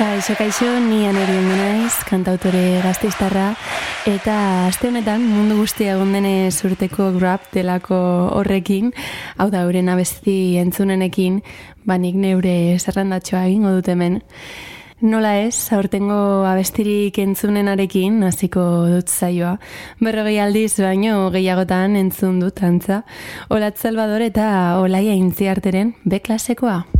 Kaixo, kaixo, ni anerion naiz, kantautore gazteiztarra, eta aste honetan mundu guztia gondene urteko grab delako horrekin, hau da, euren abesti entzunenekin, banik neure zerrandatxoa egingo dut hemen. Nola ez, aurtengo abestirik entzunenarekin, hasiko dut zaioa. Berrogei aldiz baino gehiagotan entzun dut antza. Olat Salvador eta Olaia Intziarteren B klasekoa.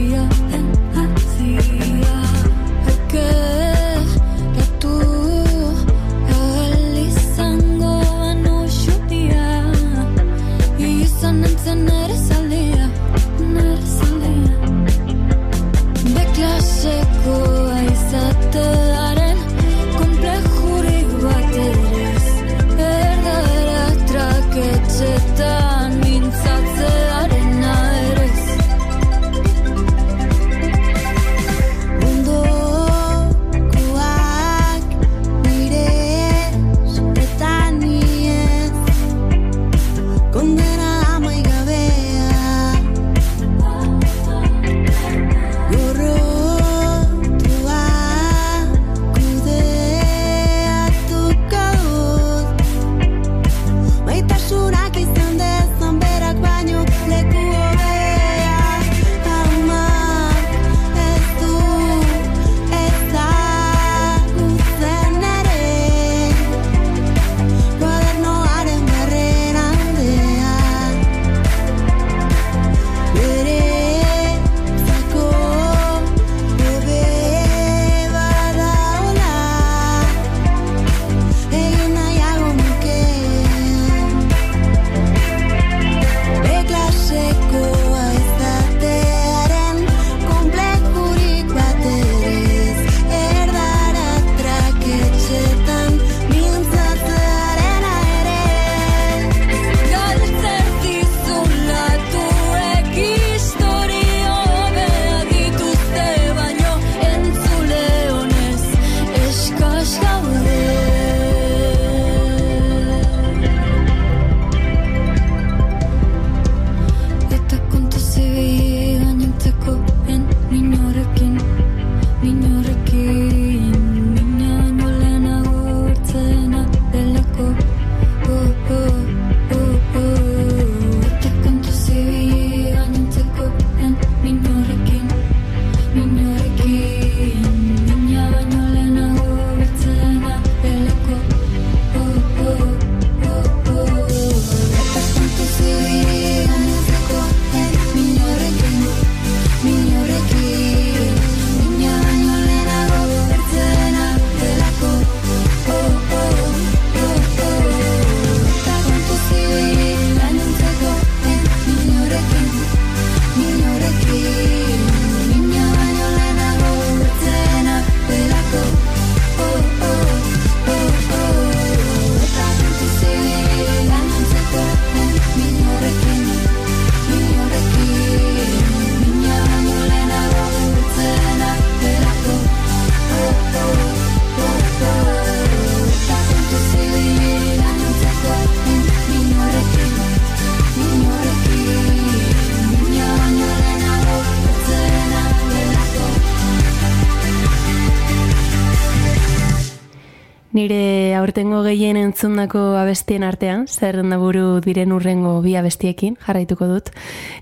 gehien entzundako abestien artean, zer buru diren urrengo bi abestiekin, jarraituko dut.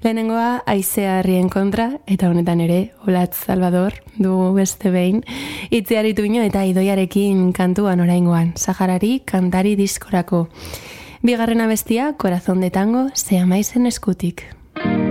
Lehenengoa, aizea harrien kontra, eta honetan ere, Olatz Salvador, du beste behin, itziaritu ino eta idoiarekin kantuan oraingoan, Saharari kantari diskorako. Bigarren abestia, Corazón de Tango, se amaizen eskutik. eskutik.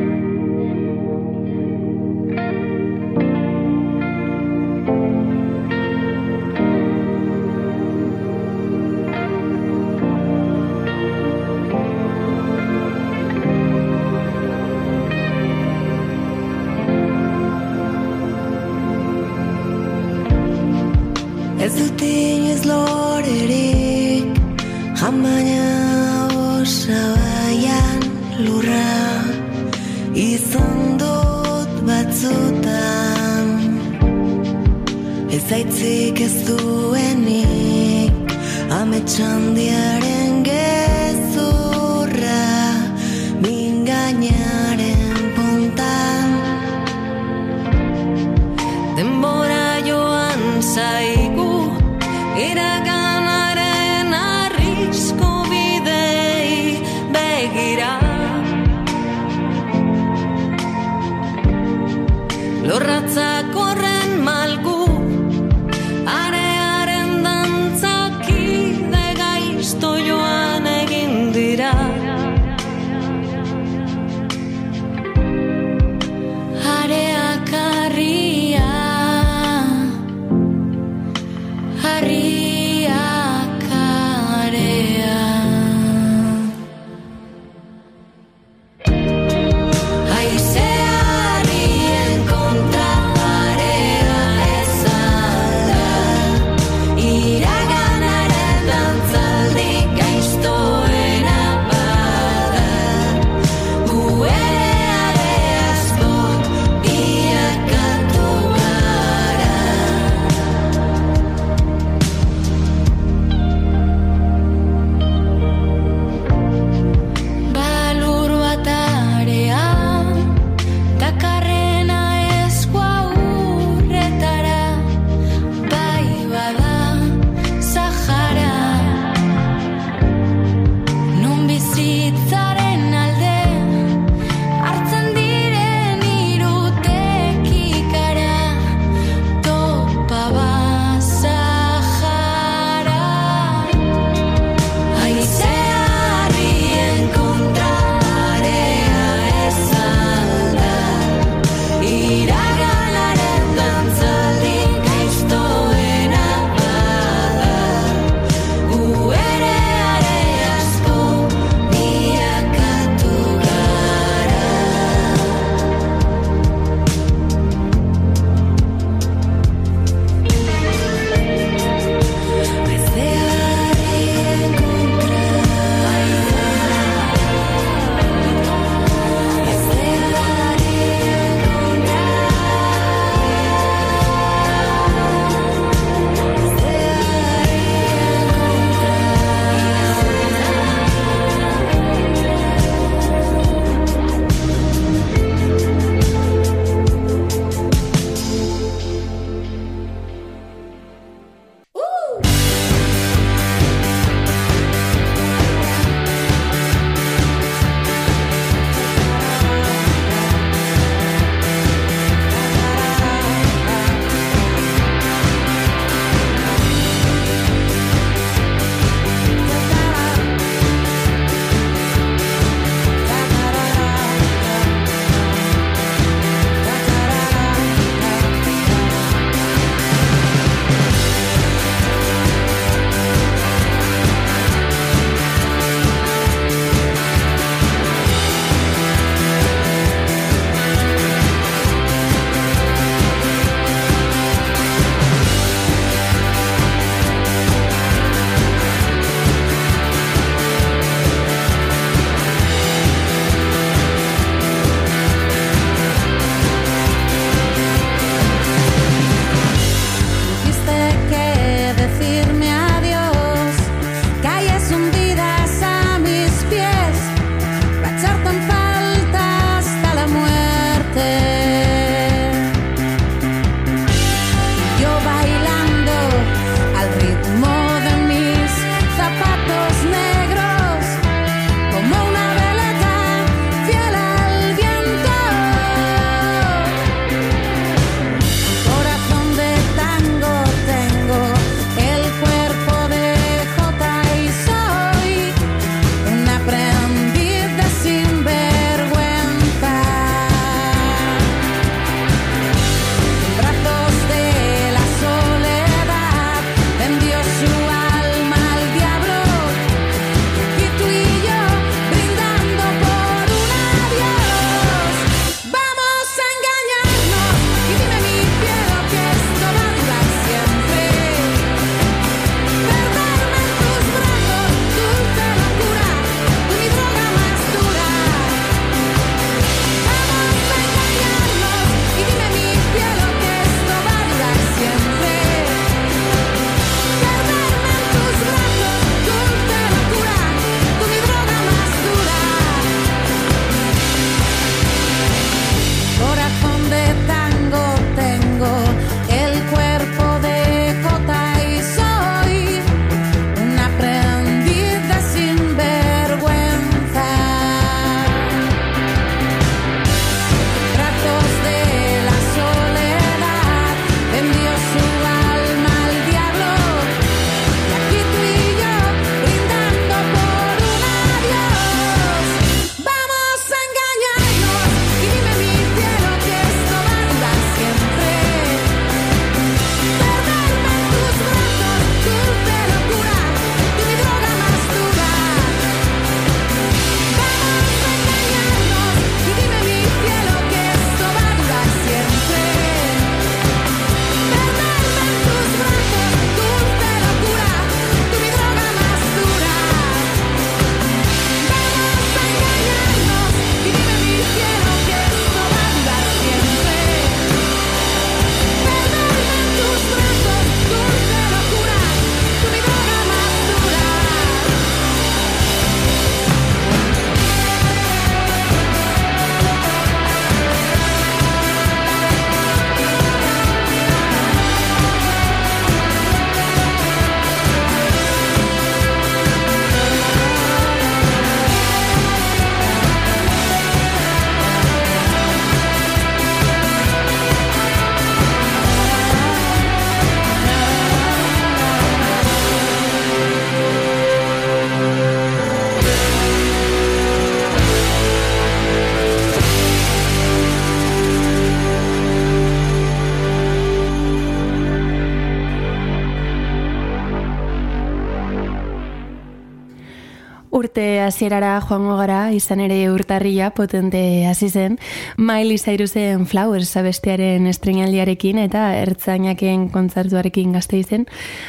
hasierara joango gara, izan ere urtarria potente hasi zen, Miley Cyrusen Flowers abestiaren estrenaldiarekin eta ertzainaken kontzertuarekin gazte izen.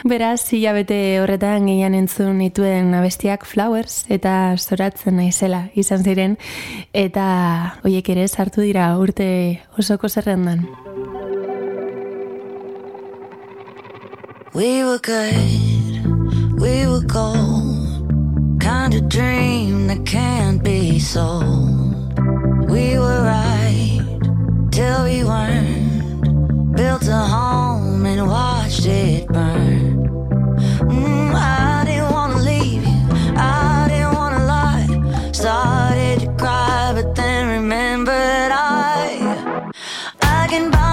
Beraz, hilabete horretan gehian entzun dituen abestiak Flowers eta zoratzen naizela izan ziren eta hoiek ere sartu dira urte osoko zerrendan. We were good, we were gold kind of dream that can't be sold. We were right till we weren't. Built a home and watched it burn. Mm, I didn't wanna leave you, I didn't wanna lie. Started to cry, but then remembered I I can buy.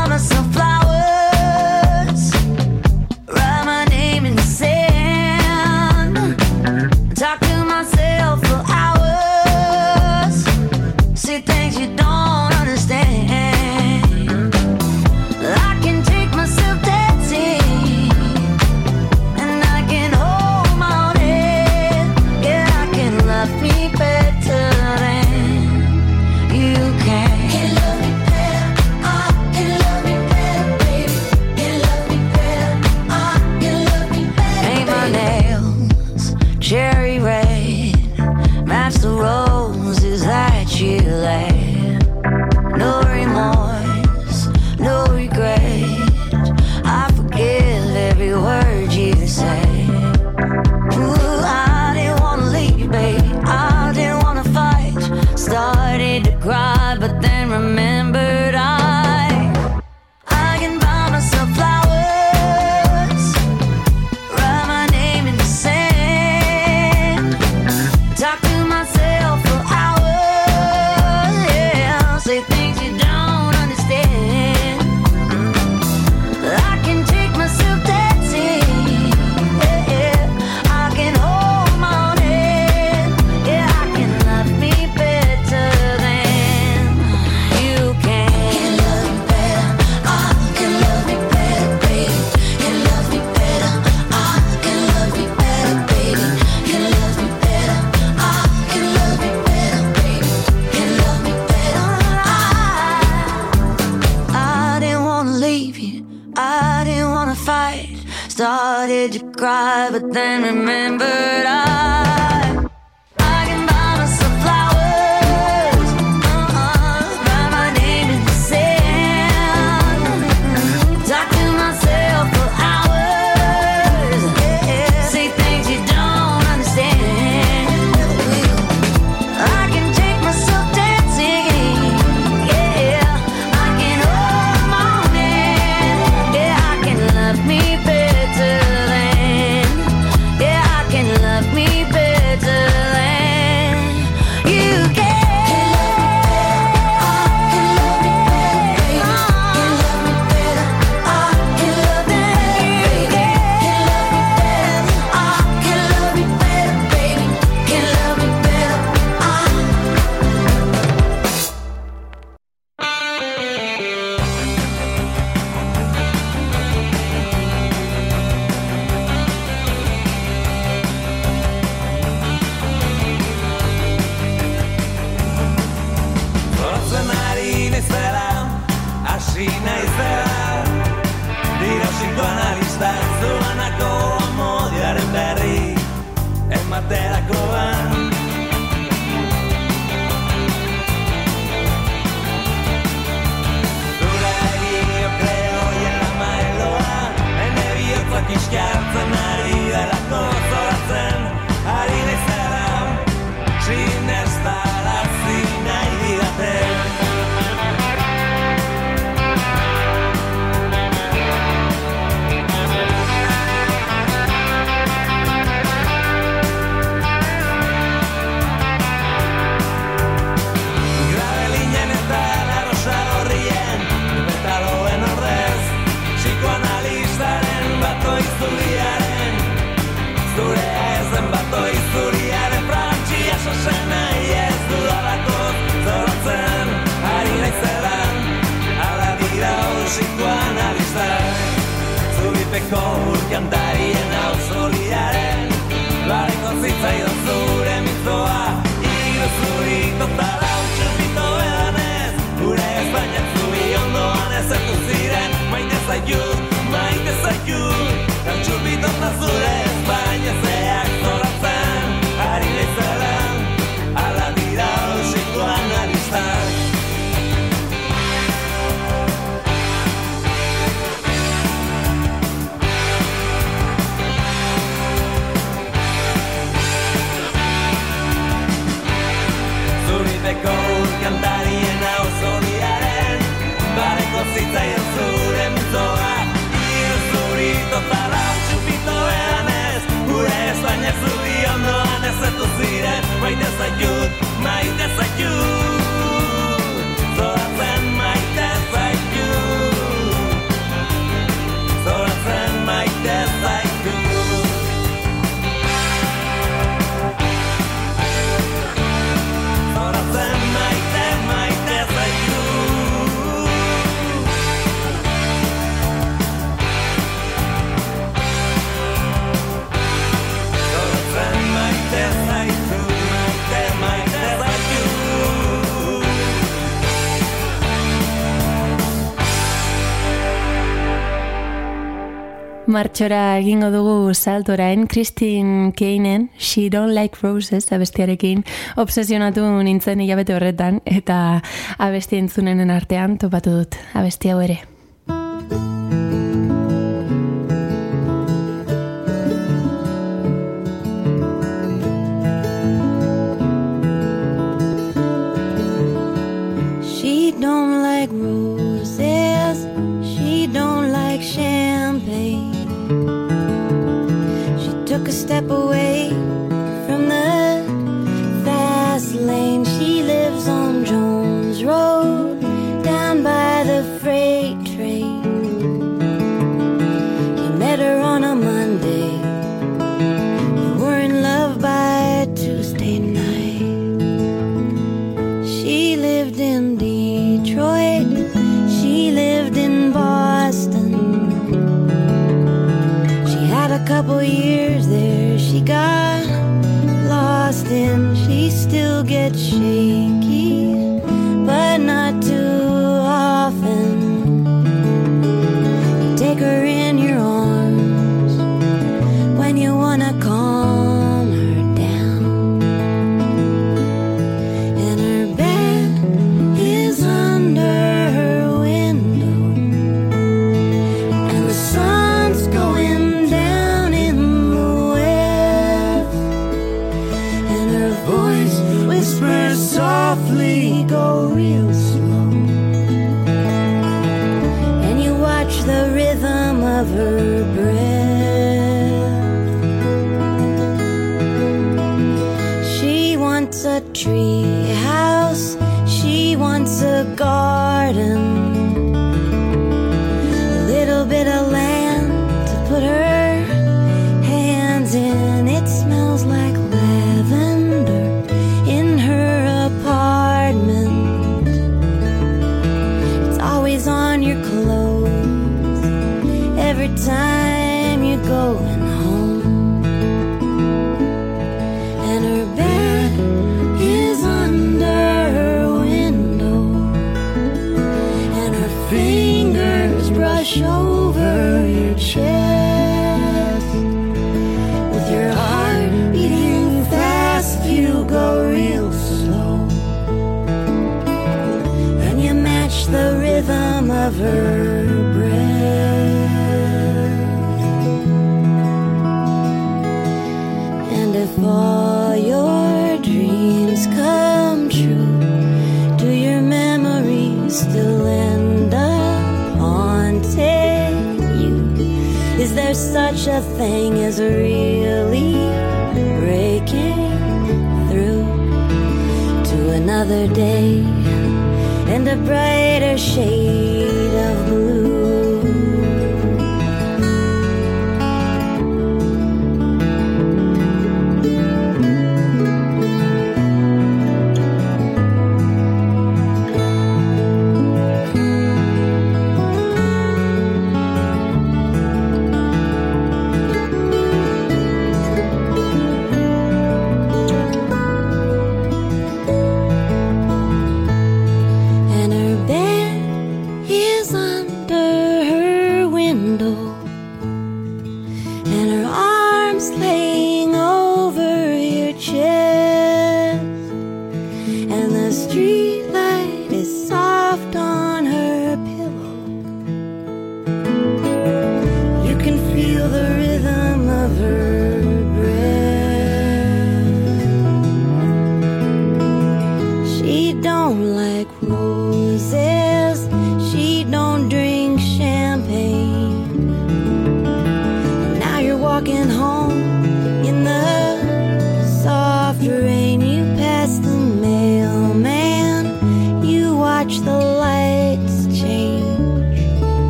urpeko urkian darien hau soliaren Bareko zitzaidan Baina zaitu ziren, baita zaitut, maite zaitut martxora egingo dugu saltorain, Christine Kanen, She Don't Like Roses, abestiarekin, obsesionatu nintzen hilabete horretan, eta abesti entzunenen artean topatu dut, abesti hau ere.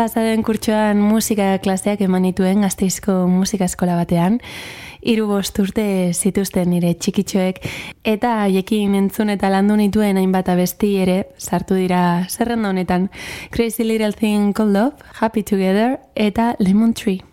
Pasaden kurtsoan musika klaseak eman dituen gazteizko musika eskola batean. Hiru bost urte zituzten nire txikitxoek eta haiekin entzun eta landu nituen hainbat abesti ere sartu dira zerrenda honetan Crazy Little Thing Called Love, Happy Together eta Lemon Tree.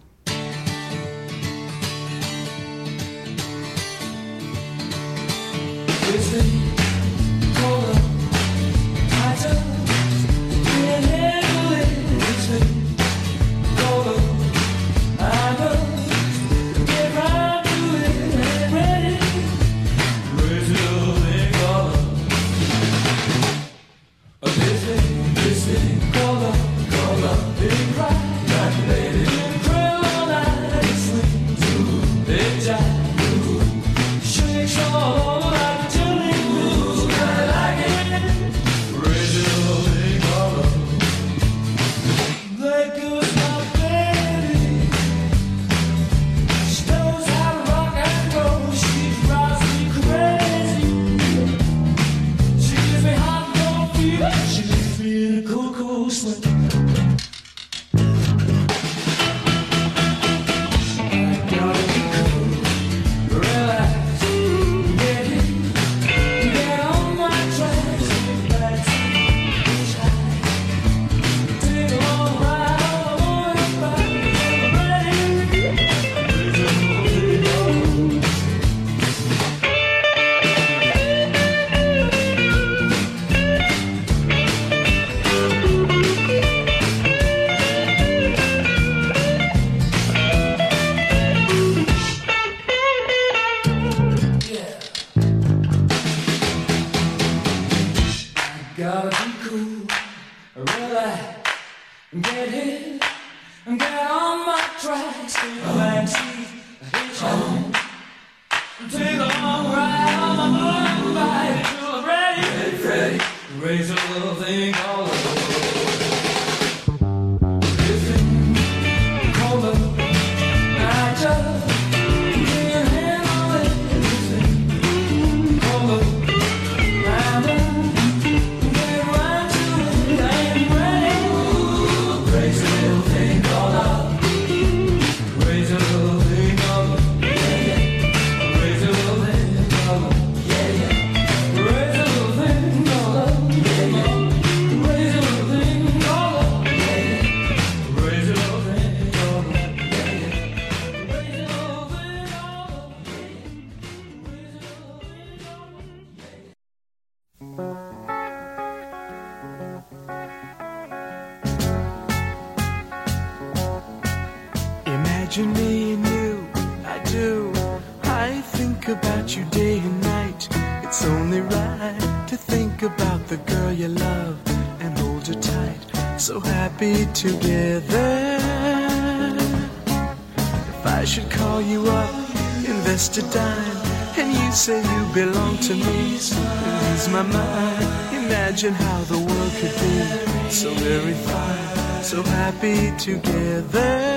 about you day and night. It's only right to think about the girl you love and hold her tight. So happy together. If I should call you up, invest a dime, and you say you belong to me, lose my mind. Imagine how the world could be so very fine, so happy together.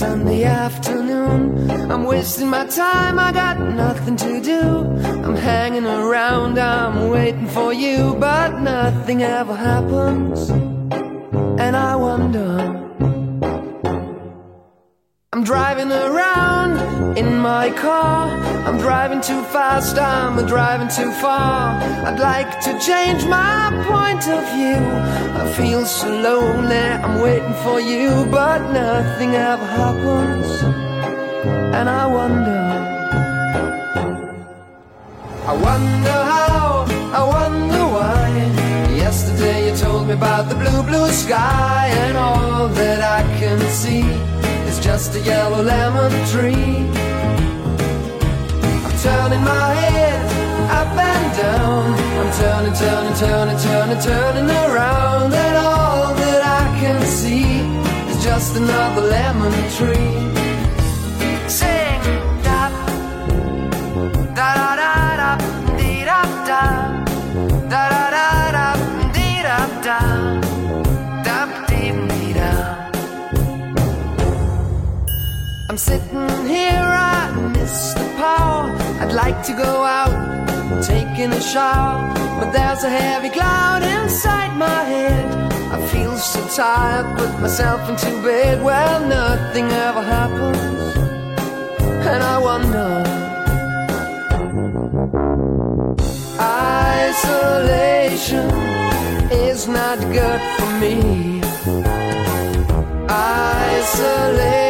Sunday afternoon. I'm wasting my time, I got nothing to do. I'm hanging around, I'm waiting for you, but nothing ever happens. And I wonder. I'm driving around in my car. I'm driving too fast, I'm driving too far. I'd like to change my point of view. I feel so lonely, I'm waiting for you, but nothing ever happens. And I wonder. I wonder how, I wonder why. Yesterday you told me about the blue, blue sky, and all that I can see just a yellow lemon tree. I'm turning my head up and down. I'm turning, turning, turning, turning, turning around, and all that I can see is just another lemon tree. Sitting here, I miss the power. I'd like to go out, taking a shower, but there's a heavy cloud inside my head. I feel so tired, put myself into bed. Well, nothing ever happens, and I wonder. Isolation is not good for me. Isolation.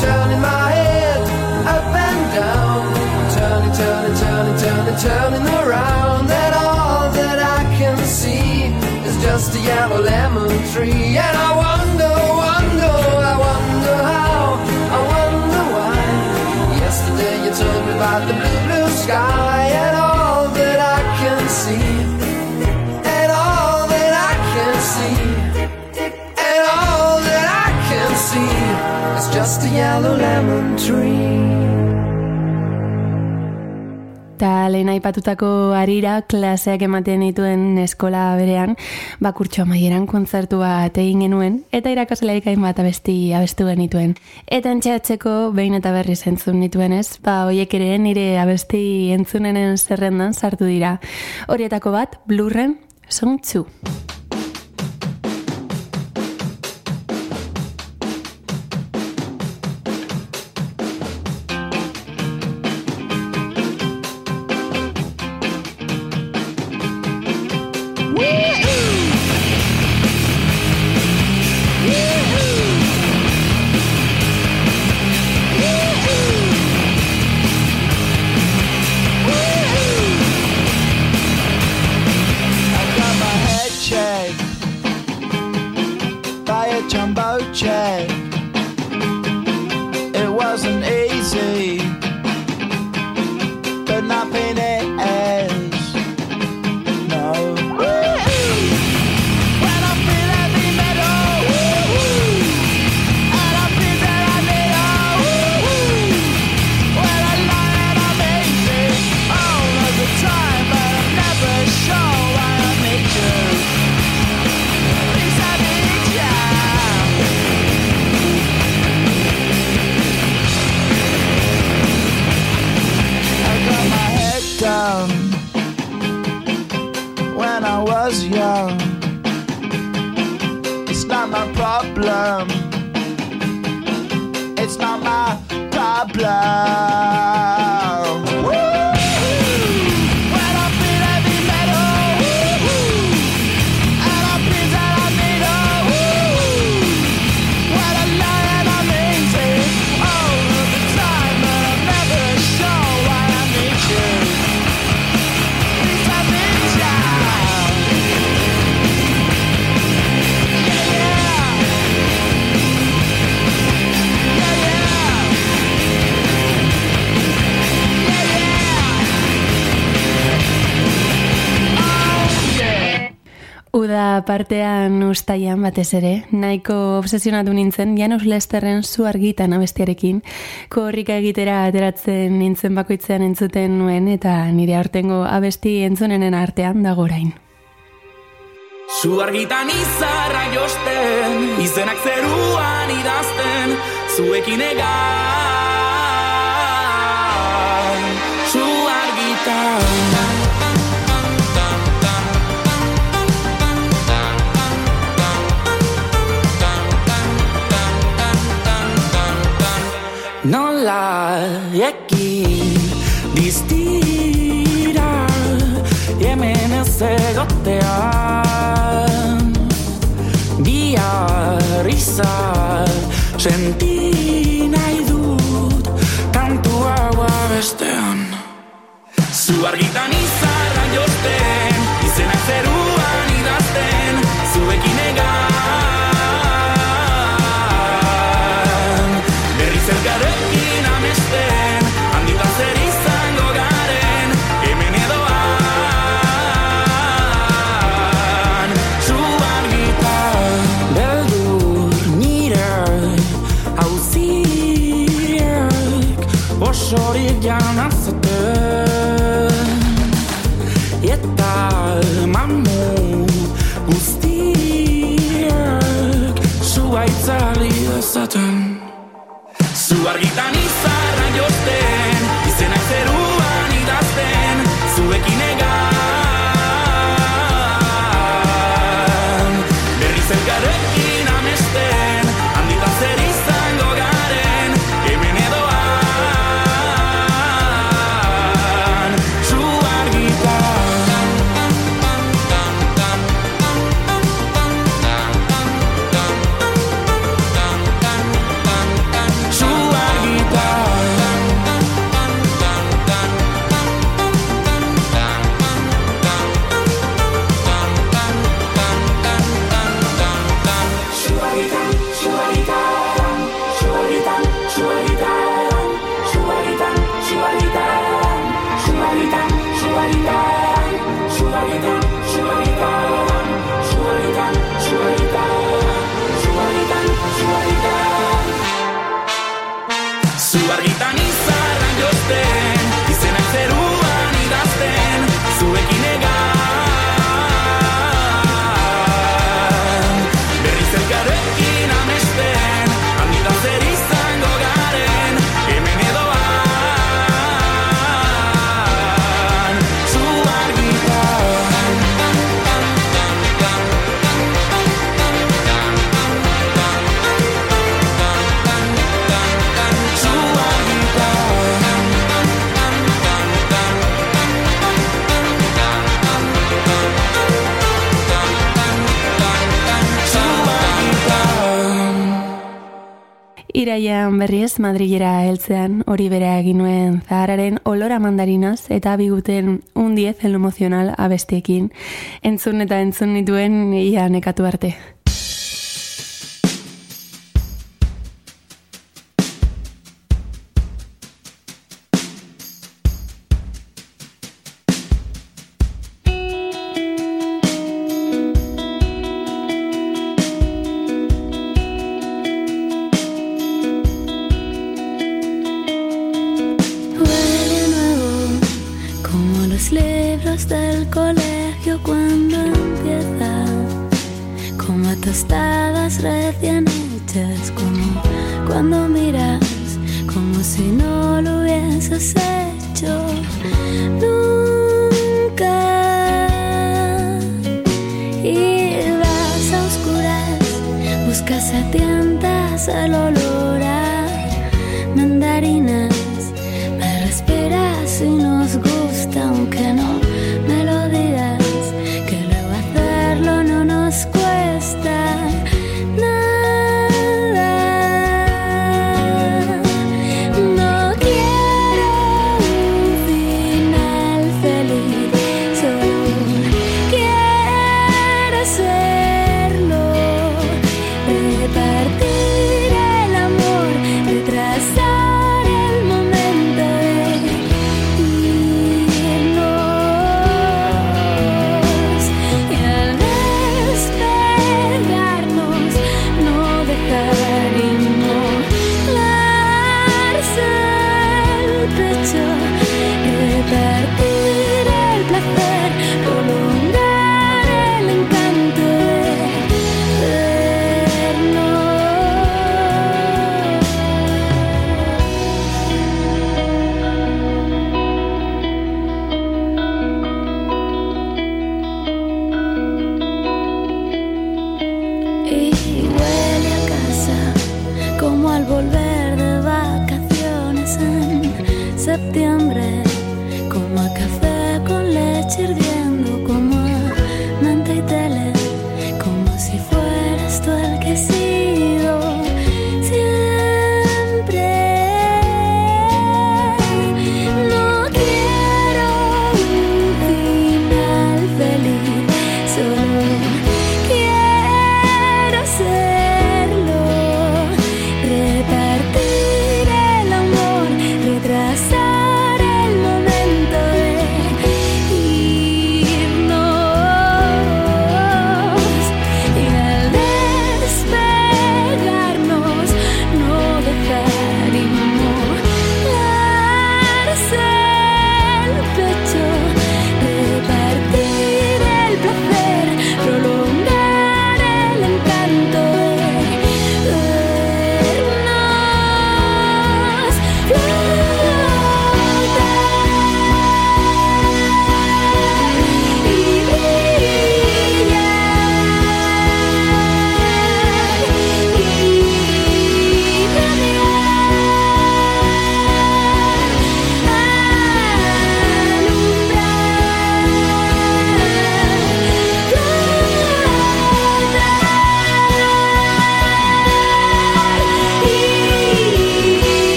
Turning my head up and down, turning, turning, turning, turning, turning around, and all that I can see is just a yellow lemon tree. And I wonder, wonder, I wonder how, I wonder why. Yesterday you told me about the blue, blue sky just a yellow lemon tree. Eta lehen aipatutako arira klaseak ematen dituen eskola berean, bakurtxo amaieran kontzertu bat egin genuen, eta irakaslea ikain bat abesti abestu genituen. Eta entxeatzeko behin eta berri zentzun nituenez, ba hoiek ere nire abesti entzunenen zerrendan sartu dira. Horietako bat, blurren, song 2. Partean ustaian batez ere, nahiko obsesionatu nintzen Janus Lesterren zu argitan abestiarekin, korrika egitera ateratzen nintzen bakoitzean entzuten nuen eta nire aurtengo abesti entzunenen artean dago orain. Zu argitan izarra josten, izenak zeruan idazten, zuekin egan. Zu argitan. Nola ekin diztira hemen ez egotean Bihar izar senti nahi dut kantu hau bestean Zu argitan izarra josten, osorik janazaten. Eta mamu guztiak Zua itzali dezaten Zu argitan Iraian berriz Madrilera heltzean hori bera egin nuen zahararen olora mandarinaz eta biguten un 10 el emocional abestiekin. Entzun eta entzun nituen ia nekatu arte.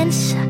Piensa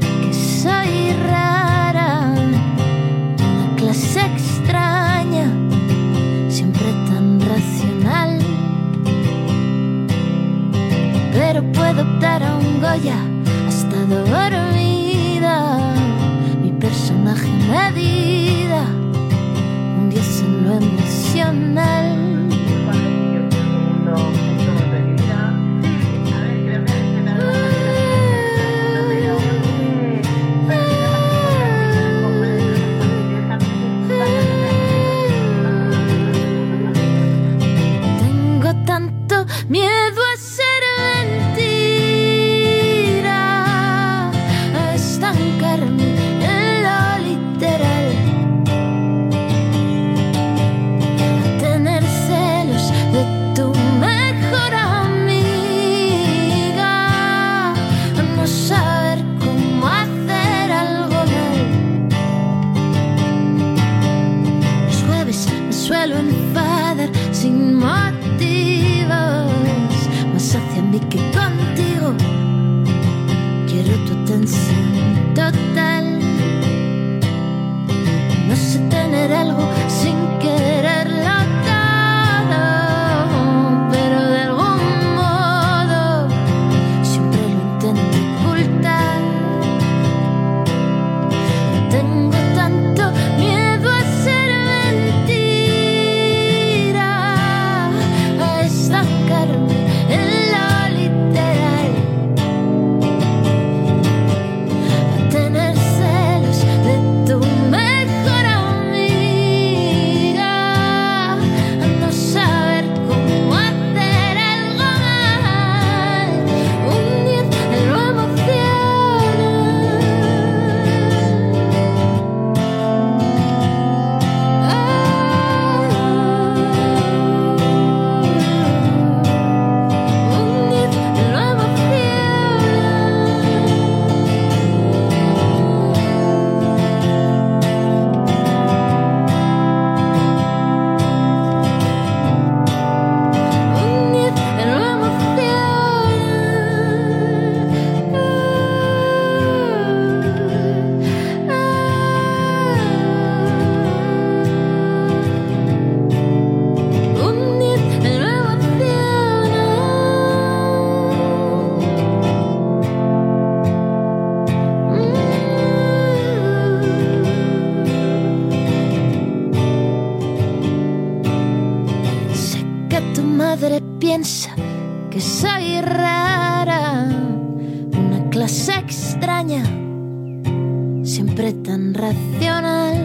siempre tan racional.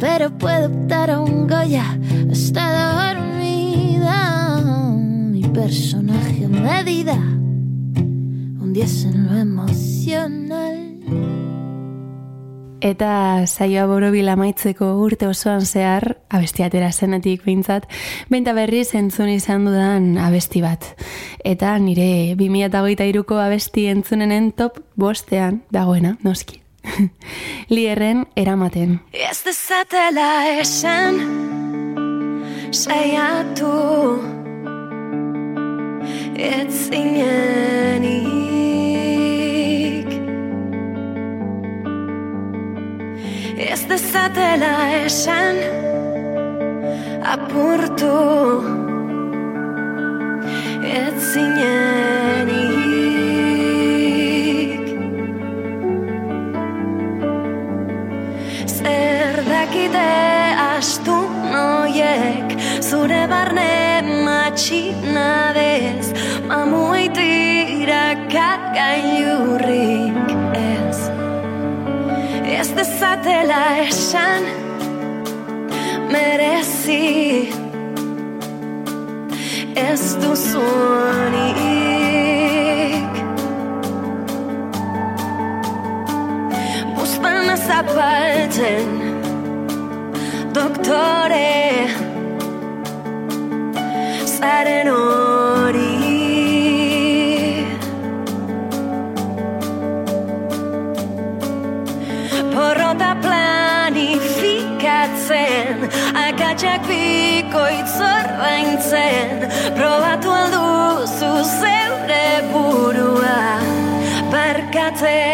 Pero puedo optar a un Goya, está dormida, mi personaje medida, un 10 en lo emocional. Eta saioa borobil amaitzeko urte osoan zehar, abesti atera zenetik behintzat, benta berriz entzun izan dudan abesti bat. Eta nire 2008ko abesti entzunenen top bostean dagoena, noski. Lierren eramaten. Ez dezatela esan Saiatu Ez zinenik Ez dezatela esan Apurtu. Ez zinenik Zer dakite astu noiek Zure barne matxinadez Mamuitira kagailurrik ez Ez dezatela esan Merezi. Ez duzunik Buzpana zapaltzen Doktore. Zaren hori ordaintzen Probatu alduzu zeure burua? Barkatzen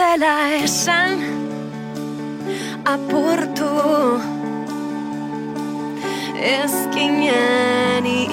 dezatela esan apurtu. Ezkinenik